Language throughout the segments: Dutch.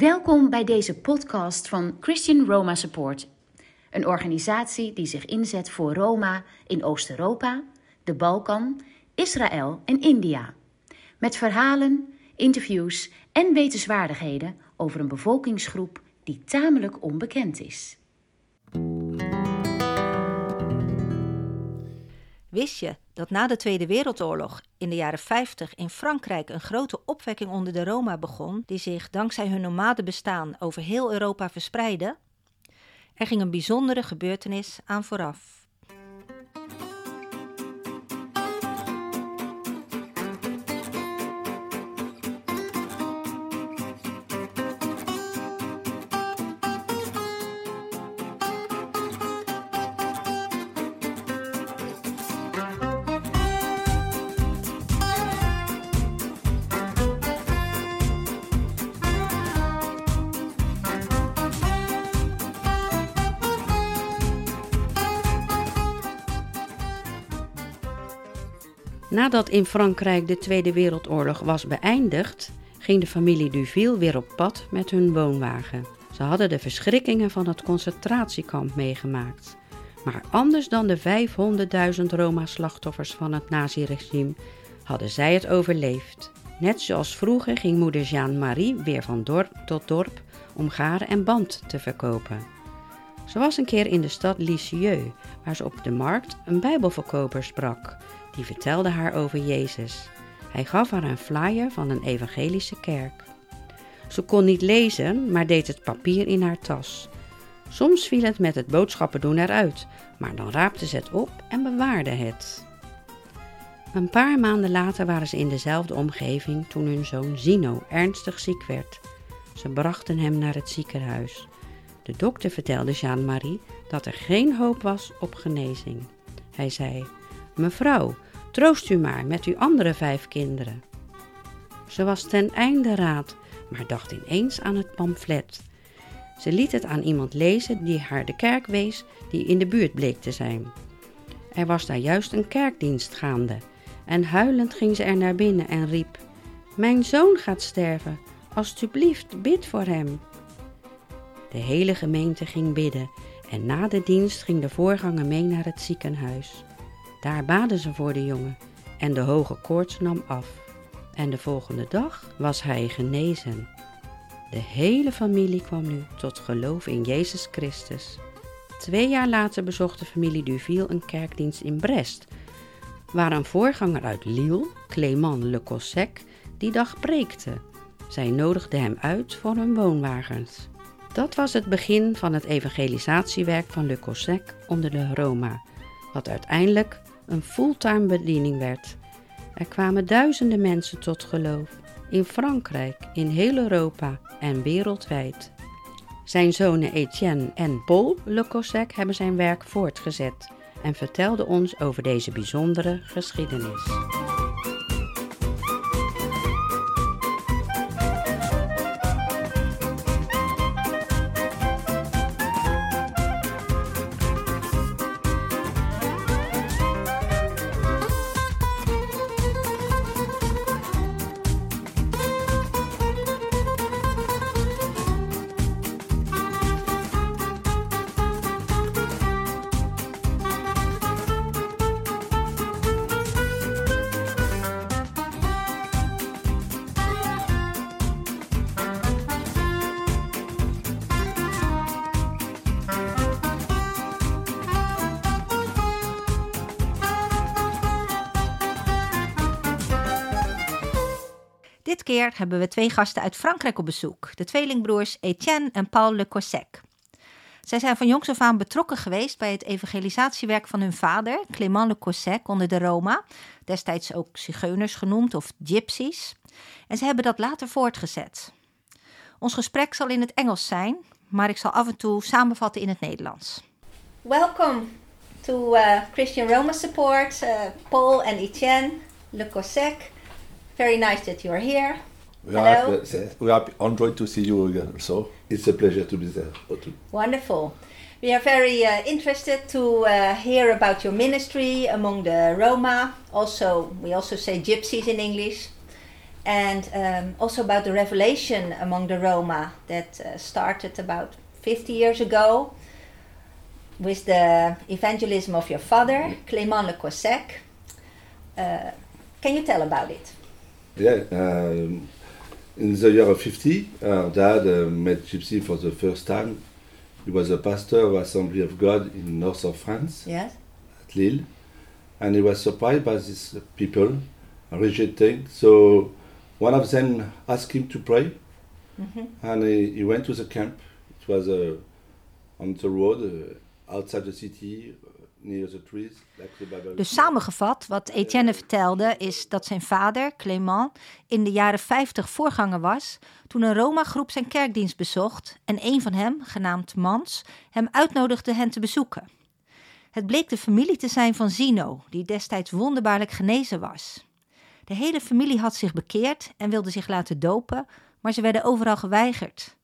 Welkom bij deze podcast van Christian Roma Support, een organisatie die zich inzet voor Roma in Oost-Europa, de Balkan, Israël en India. Met verhalen, interviews en wetenswaardigheden over een bevolkingsgroep die tamelijk onbekend is. Wist je dat na de Tweede Wereldoorlog in de jaren 50 in Frankrijk een grote opwekking onder de Roma begon, die zich dankzij hun nomadenbestaan over heel Europa verspreidde? Er ging een bijzondere gebeurtenis aan vooraf. Nadat in Frankrijk de Tweede Wereldoorlog was beëindigd, ging de familie Duville weer op pad met hun woonwagen. Ze hadden de verschrikkingen van het concentratiekamp meegemaakt. Maar anders dan de 500.000 Roma-slachtoffers van het naziregime hadden zij het overleefd. Net zoals vroeger ging moeder Jeanne-Marie weer van dorp tot dorp om garen en band te verkopen. Ze was een keer in de stad Lisieux, waar ze op de markt een bijbelverkoper sprak die vertelde haar over Jezus. Hij gaf haar een flyer van een evangelische kerk. Ze kon niet lezen, maar deed het papier in haar tas. Soms viel het met het boodschappen doen eruit, maar dan raapte ze het op en bewaarde het. Een paar maanden later waren ze in dezelfde omgeving toen hun zoon Zino ernstig ziek werd. Ze brachten hem naar het ziekenhuis. De dokter vertelde Jeanne-Marie dat er geen hoop was op genezing. Hij zei: Mevrouw, troost u maar met uw andere vijf kinderen. Ze was ten einde raad, maar dacht ineens aan het pamflet. Ze liet het aan iemand lezen die haar de kerk wees die in de buurt bleek te zijn. Er was daar juist een kerkdienst gaande en huilend ging ze er naar binnen en riep: Mijn zoon gaat sterven, alstublieft bid voor hem. De hele gemeente ging bidden en na de dienst ging de voorganger mee naar het ziekenhuis. Daar baden ze voor de jongen en de hoge koorts nam af. En de volgende dag was hij genezen. De hele familie kwam nu tot geloof in Jezus Christus. Twee jaar later bezocht de familie Duville een kerkdienst in Brest, waar een voorganger uit Lille, Clément Le Cossec, die dag preekte. Zij nodigde hem uit voor hun woonwagens. Dat was het begin van het evangelisatiewerk van Le Cossec onder de Roma, wat uiteindelijk een fulltime bediening werd. Er kwamen duizenden mensen tot geloof, in Frankrijk, in heel Europa en wereldwijd. Zijn zonen Etienne en Paul Le hebben zijn werk voortgezet en vertelden ons over deze bijzondere geschiedenis. Dit keer hebben we twee gasten uit Frankrijk op bezoek: de tweelingbroers Etienne en Paul Le Cossec. Zij zijn van jongs af aan betrokken geweest bij het evangelisatiewerk van hun vader, Clément Le Cossec, onder de Roma, destijds ook zigeuners genoemd of gypsies. En ze hebben dat later voortgezet. Ons gesprek zal in het Engels zijn, maar ik zal af en toe samenvatten in het Nederlands. Welcome to uh, Christian Roma Support, uh, Paul and Etienne Le Cossec. Very nice that you're here. We are, Hello. happy, we are honored to see you again. So it's a pleasure to be there. Wonderful. We are very uh, interested to uh, hear about your ministry among the Roma. Also, we also say gypsies in English. and um, also about the revelation among the Roma that uh, started about 50 years ago with the evangelism of your father, Clément Le Cossec. Uh, can you tell about it? Yeah, um, in the year of 50, uh, Dad uh, met Gypsy for the first time. He was a pastor of Assembly of God in north of France, Yes. at Lille, and he was surprised by these people rejecting. So one of them asked him to pray, Mhm. and he, he went to the camp. It was uh, on the road uh, outside the city, Dus samengevat, wat Etienne vertelde, is dat zijn vader, Clément, in de jaren 50 voorganger was toen een Roma-groep zijn kerkdienst bezocht en een van hem, genaamd Mans, hem uitnodigde hen te bezoeken. Het bleek de familie te zijn van Zino, die destijds wonderbaarlijk genezen was. De hele familie had zich bekeerd en wilde zich laten dopen, maar ze werden overal geweigerd.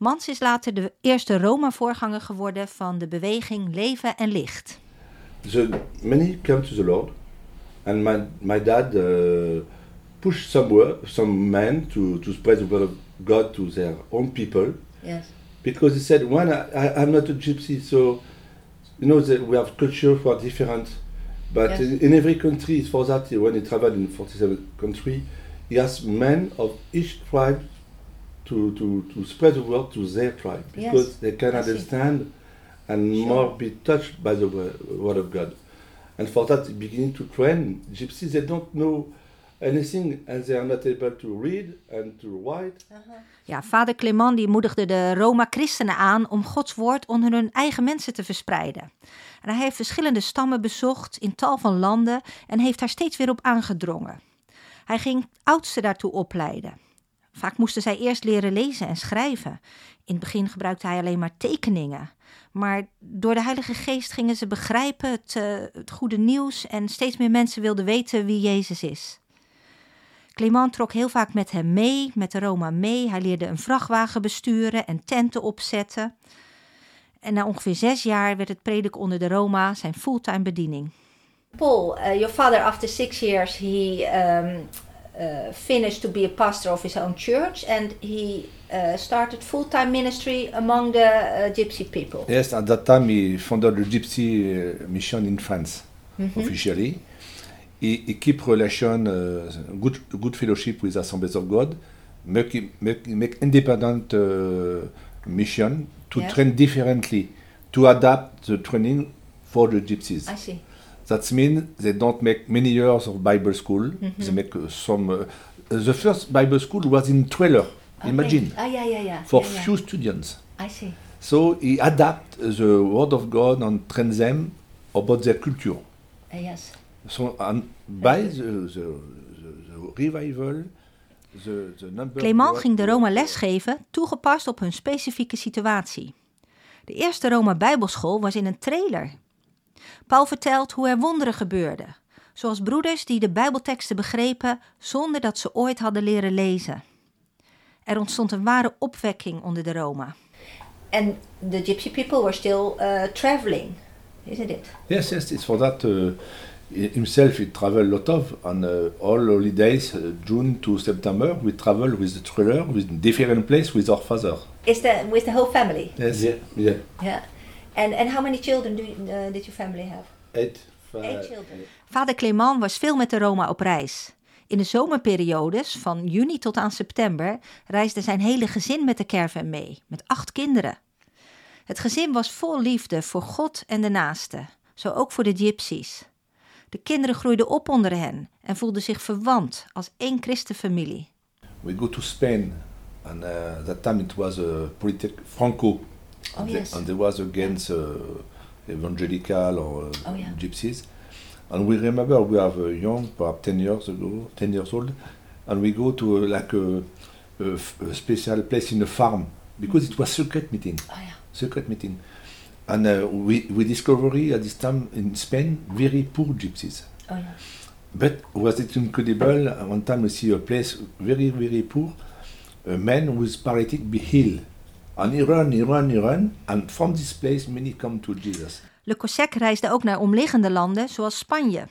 Mans is later de eerste Roma-voorganger geworden van de beweging Leven en Licht. the, many came to the Lord, and my, my dad uh, pushed some wo- some men to, to spread the word of God to their own people Yes. because he said, "One, I, I, I'm not a gypsy, so you know that we have culture who are different, but Yes. in, in every country, for that when he traveled in 47 country, he asked men of each tribe." To, to, to spread the word to their tribe Yes, because they can I see. understand and Sure. more be touched by the wo- word of God. And for that, beginning to train gypsies, they don't know anything and they are not able to read and to write. Ja, vader Clement die moedigde de Roma-christenen aan om Gods woord onder hun eigen mensen te verspreiden. En hij heeft verschillende stammen bezocht in tal van landen en heeft daar steeds weer op aangedrongen. Hij ging oudsten daartoe opleiden. Vaak moesten zij eerst leren lezen en schrijven. In het begin gebruikte hij alleen maar tekeningen. Maar door de Heilige Geest gingen ze begrijpen het, eh, het goede nieuws en steeds meer mensen wilden weten wie Jezus is. Clement trok heel vaak met hem mee, met de Roma mee. Hij leerde een vrachtwagen besturen en tenten opzetten. En na ongeveer zes jaar werd het prediken onder de Roma zijn fulltime bediening. Paul, uh, your father, after six years, he um, uh, finished to be a pastor of his own church and he uh, started full time ministry among the uh, gypsy people. Yes, at that time he founded the Gypsy uh, mission in France officially. He, he keep relation, uh, good good fellowship with Assemblies of God, make make, make independent uh, mission to Yeah. train differently, to adapt the training for the gypsies. I see. That means they don't make many years of Bible school. They make uh, some. Uh, the first Bible school was in Trailer. Imagine. Ah, yeah, yeah, yeah. for yeah, yeah. few students. I see. So he adapt the word of God and train them about their culture. Uh, yes. So and by the, the, the, the revival, the, the number. Clement of- ging de Roma lesgeven, toegepast op hun specifieke situatie. De eerste Roma Bijbelschool was in een trailer. Paul vertelt hoe er wonderen gebeurden, zoals broeders die de Bijbelteksten begrepen zonder dat ze ooit hadden leren lezen. Er ontstond een ware opwekking onder de Roma. And the gypsy people were still uh, traveling, isn't it? Yes, yes, it's for that. Uh, himself, he travel a lot of, and uh, all holidays, uh, June to September, we travel with the trailer, with different place with our father. Is that with the whole family? Yes. Yeah, yeah. Yeah. And and how many children do you, uh, did your family have? Eight. Eight children. Vader Clement was veel met de Roma op reis. In de zomerperiodes, van juni tot aan september, reisde zijn hele gezin met de caravan mee, met acht kinderen. Het gezin was vol liefde voor God en de naaste, zo ook voor de gypsies. De kinderen groeiden op onder hen en voelden zich verwant als één christenfamilie. We go to Spain, and uh, that time it was a politic Franco, Oh, and, yes. and they was against uh, evangelical or uh, Oh, yeah. gypsies. And we remember we have a young, perhaps ten years ago, ten years old, and we go to uh, like a, a special place in a farm because it was secret meeting, Oh yeah. secret meeting. And uh, we, we discover at this time in Spain very poor gypsies. Oh yeah. But was it incredible? uh, One time we see a place very, very poor. A man with paralytic be healed. And he run, he run, he run. And from this place, many come to Jesus. Le Cossec reisde ook naar omliggende landen, zoals Spanje.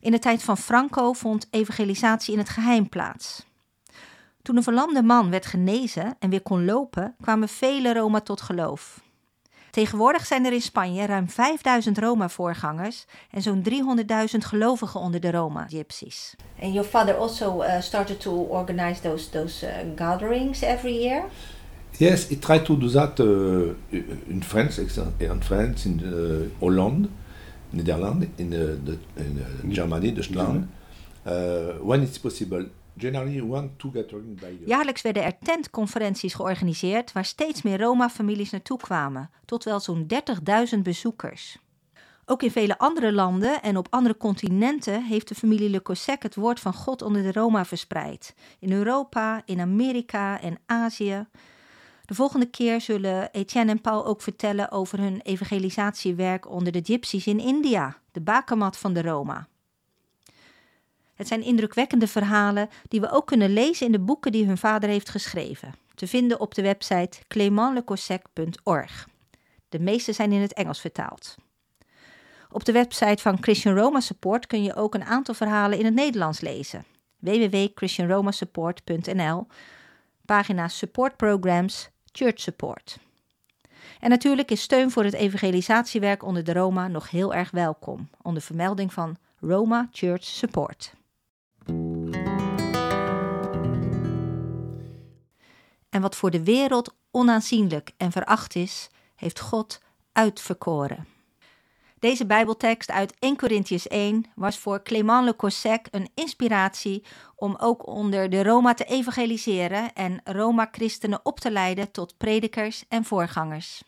In de tijd van Franco vond evangelisatie in het geheim plaats. Toen een verlamde man werd genezen en weer kon lopen, kwamen vele Roma tot geloof. Tegenwoordig zijn er in Spanje ruim 5000 Roma-voorgangers en zo'n 300.000 gelovigen onder de Roma-gypsies. And your father also uh, started to organize those those uh, gatherings every year. Yes, he tried to do that uh, in France, in France, in uh, Holland, Netherlands, in, uh, the, in uh, Germany, Deutschland, uh, when it's possible. Generally one, two gatherings by year. Jaarlijks werden er tentconferenties georganiseerd waar steeds meer Roma-families naartoe kwamen, tot wel zo'n 30.000 bezoekers. Ook in vele andere landen en op andere continenten heeft de familie Le Cossec het woord van God onder de Roma verspreid. In Europa, in Amerika en Azië. De volgende keer zullen Etienne en Paul ook vertellen over hun evangelisatiewerk onder de gypsies in India, de bakermat van de Roma. Het zijn indrukwekkende verhalen die we ook kunnen lezen in de boeken die hun vader heeft geschreven, te vinden op de website clementlecossec.org. De meeste zijn in het Engels vertaald. Op de website van Christian Roma Support kun je ook een aantal verhalen in het Nederlands lezen. www.christianromasupport.nl Pagina Support Programs Church Support. En natuurlijk is steun voor het evangelisatiewerk onder de Roma nog heel erg welkom, onder vermelding van Roma Church Support. En wat voor de wereld onaanzienlijk en veracht is, heeft God uitverkoren. Deze Bijbeltekst uit 1 Corinthians 1 was voor Clément Le een inspiratie om ook onder de Roma te evangeliseren en Roma-christenen op te leiden tot predikers en voorgangers.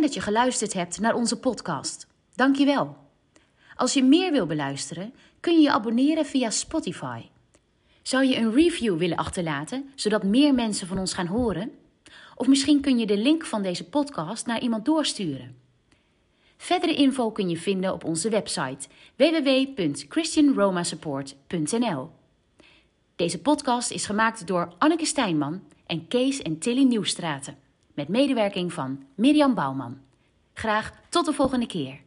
Dat je geluisterd hebt naar onze podcast. Dank je wel. Als je meer wil beluisteren, kun je je abonneren via Spotify. Zou je een review willen achterlaten, zodat meer mensen van ons gaan horen? Of misschien kun je de link van deze podcast naar iemand doorsturen. Verdere info kun je vinden op onze website www.christianromasupport.nl. Deze podcast is gemaakt door Anneke Stijnman en Kees en Tilly Nieuwstraten met medewerking van Mirjam Bouwman. Graag tot de volgende keer.